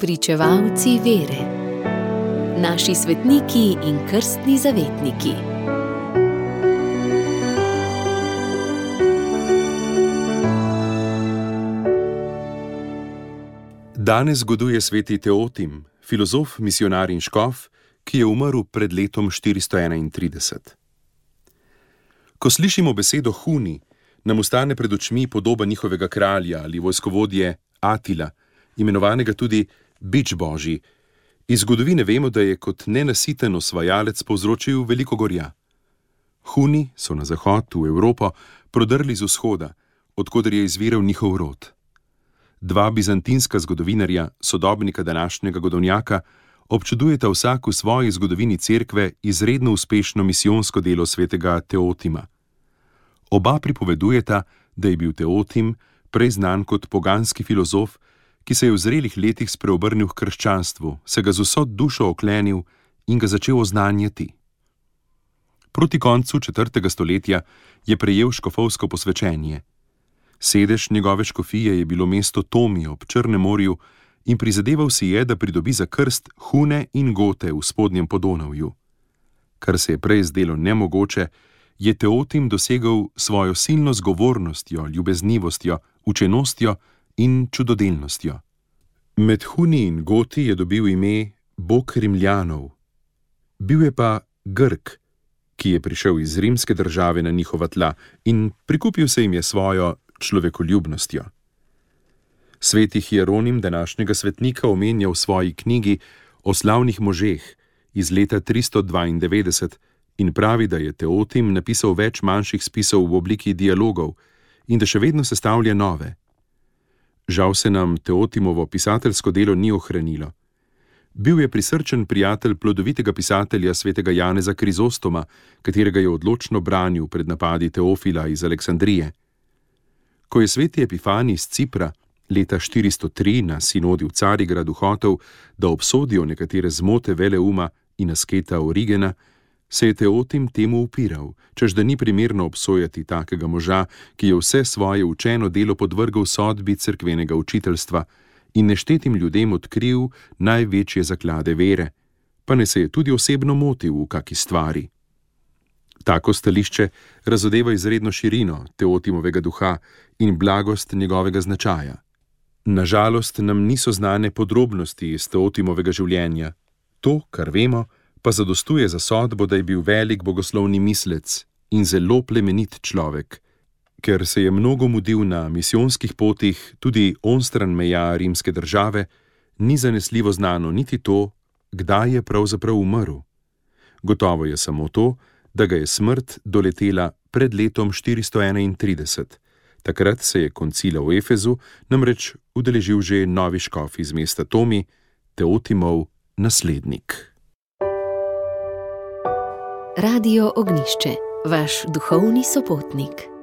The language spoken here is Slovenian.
Pričevalci vere, naši svetniki in krstni zavetniki. Danes zgoduje sveti Teotim, filozof, misionar in škof, ki je umrl pred letom 431. Ko slišimo besedo Huni, nam ustane pred očmi podoba njihovega kralja ali vojskovodje Atila, imenovanega tudi Bič Božji. Iz zgodovine vemo, da je kot nenasiten osvajalec povzročil veliko gorja. Huni so na zahod v Evropo prodrli z vzhoda, odkuder je izviral njihov rod. Dva bizantinska zgodovinarja, sodobnika današnjega Godovnjaka, občudujeta vsak v svoji zgodovini cerkve izredno uspešno misijonsko delo svetega Teotima. Oba pripovedujeta, da je bil Teotim prej znan kot poganski filozof, ki se je v zrelih letih spreobrnil k krščanstvu, se ga z vso dušo oklenil in ga začel oznanjati. Proti koncu četrtega stoletja je prejel škofovsko posvečenje. Sedež njegove škofije je bilo mesto Tomi ob Črnem morju in prizadeval si je, da pridobi za krst Hune in Gote v spodnjem Podonavju. Kar se je prej zdelo nemogoče, je Teotim dosegel svojo silno zgovornostjo, ljubeznivostjo, učenostjo in čudodelnostjo. Med Huni in Goti je dobil ime Bog Rimljanov. Bil je pa Grk, ki je prišel iz rimske države na njihova tla in prikupil se jim je svojo človekoljubnostjo. Sveti Hieronim današnjega svetnika omenja v svoji knjigi o slavnih možeh iz leta 392 in pravi, da je Teotim napisal več manjših spisov v obliki dialogov in da še vedno sestavlja nove. Žal se nam Teotimovo pisateljsko delo ni ohranilo. Bil je prisrčen prijatelj plodovitega pisatelja svetega Janeza Krizostoma, katerega je odločno branil pred napadi Teofila iz Aleksandrije. Ko je sveti Epifani iz Cipra leta 403 na sinodi v Carigradu hotel, da obsodijo nekatere zmote veleuma in asketa Origena, se je Teotim temu upiral, čež da ni primerno obsojati takega moža, ki je vse svoje učeno delo podvrgal sodbi cerkvenega učiteljstva in neštetim ljudem odkril največje zaklade vere, pa ne se je tudi osebno motil v kaki stvari. Tako stališče razodeva izredno širino Teotimovega duha in blagost njegovega značaja. Nažalost, nam niso znane podrobnosti iz Teotimovega življenja. To, kar vemo, pa zadostuje za sodbo, da je bil velik bogoslovni mislec in zelo plemenit človek. Ker se je mnogo mudil na misijonskih potih, tudi onstran meja rimske države, ni zanesljivo znano niti to, kdaj je pravzaprav umrl. Gotovo je samo to, da ga je smrt doletela pred letom 431. Takrat se je koncila v Efezu namreč udeležil že novi škof iz mesta Tomi, Teotimov naslednik. Radio Ognišče, vaš duhovni sopotnik.